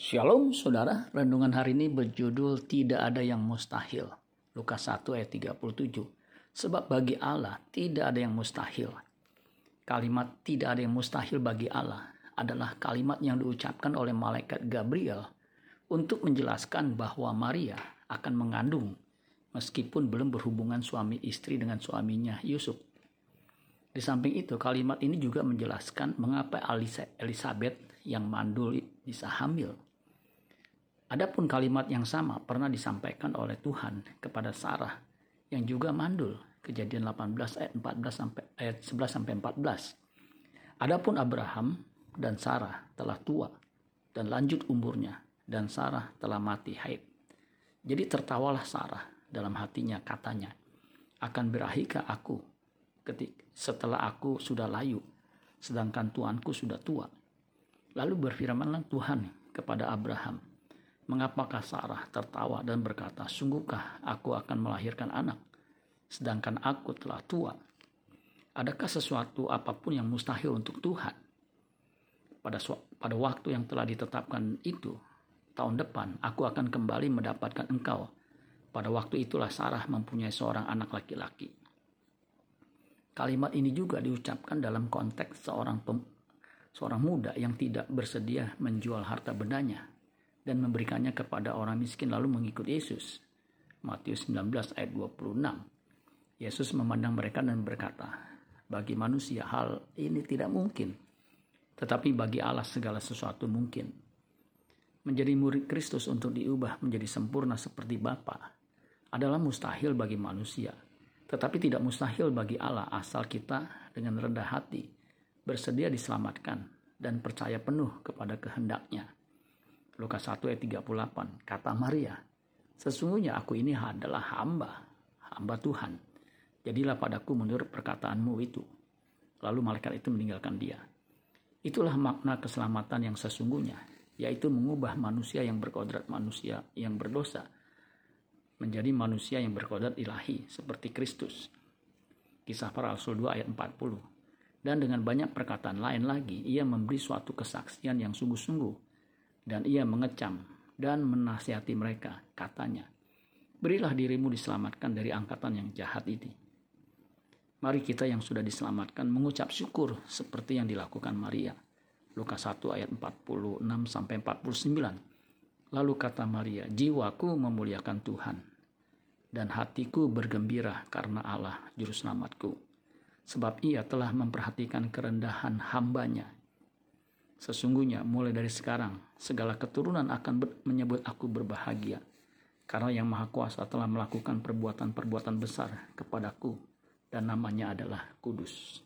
Shalom saudara, renungan hari ini berjudul Tidak ada yang mustahil. Lukas 1 ayat 37. Sebab bagi Allah tidak ada yang mustahil. Kalimat tidak ada yang mustahil bagi Allah adalah kalimat yang diucapkan oleh malaikat Gabriel untuk menjelaskan bahwa Maria akan mengandung meskipun belum berhubungan suami istri dengan suaminya Yusuf. Di samping itu, kalimat ini juga menjelaskan mengapa Elizabeth yang mandul bisa hamil Adapun kalimat yang sama pernah disampaikan oleh Tuhan kepada Sarah yang juga mandul. Kejadian 18 ayat 14 sampai ayat 11 sampai 14. Adapun Abraham dan Sarah telah tua dan lanjut umurnya dan Sarah telah mati haid. Jadi tertawalah Sarah dalam hatinya katanya, akan berakhirkah aku setelah aku sudah layu, sedangkan tuanku sudah tua. Lalu berfirmanlah Tuhan kepada Abraham, Mengapakah Sarah tertawa dan berkata, Sungguhkah aku akan melahirkan anak, sedangkan aku telah tua? Adakah sesuatu apa pun yang mustahil untuk Tuhan? Pada, pada waktu yang telah ditetapkan itu, tahun depan aku akan kembali mendapatkan engkau. Pada waktu itulah Sarah mempunyai seorang anak laki-laki. Kalimat ini juga diucapkan dalam konteks seorang pem, seorang muda yang tidak bersedia menjual harta bendanya dan memberikannya kepada orang miskin lalu mengikut Yesus. Matius 19 ayat 26. Yesus memandang mereka dan berkata, bagi manusia hal ini tidak mungkin, tetapi bagi Allah segala sesuatu mungkin. Menjadi murid Kristus untuk diubah menjadi sempurna seperti Bapa adalah mustahil bagi manusia, tetapi tidak mustahil bagi Allah asal kita dengan rendah hati bersedia diselamatkan dan percaya penuh kepada kehendaknya. Lukas 1 ayat 38. Kata Maria, sesungguhnya aku ini adalah hamba, hamba Tuhan. Jadilah padaku menurut perkataanmu itu. Lalu malaikat itu meninggalkan dia. Itulah makna keselamatan yang sesungguhnya, yaitu mengubah manusia yang berkodrat manusia yang berdosa menjadi manusia yang berkodrat ilahi seperti Kristus. Kisah para Rasul 2 ayat 40. Dan dengan banyak perkataan lain lagi, ia memberi suatu kesaksian yang sungguh-sungguh dan ia mengecam dan menasihati mereka, katanya, Berilah dirimu diselamatkan dari angkatan yang jahat ini. Mari kita yang sudah diselamatkan mengucap syukur seperti yang dilakukan Maria. Lukas 1 ayat 46 sampai 49. Lalu kata Maria, jiwaku memuliakan Tuhan dan hatiku bergembira karena Allah juru selamatku. Sebab ia telah memperhatikan kerendahan hambanya Sesungguhnya mulai dari sekarang segala keturunan akan menyebut aku berbahagia karena yang maha kuasa telah melakukan perbuatan-perbuatan besar kepadaku dan namanya adalah kudus.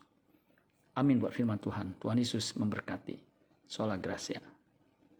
Amin buat firman Tuhan. Tuhan Yesus memberkati. Sola Gracia.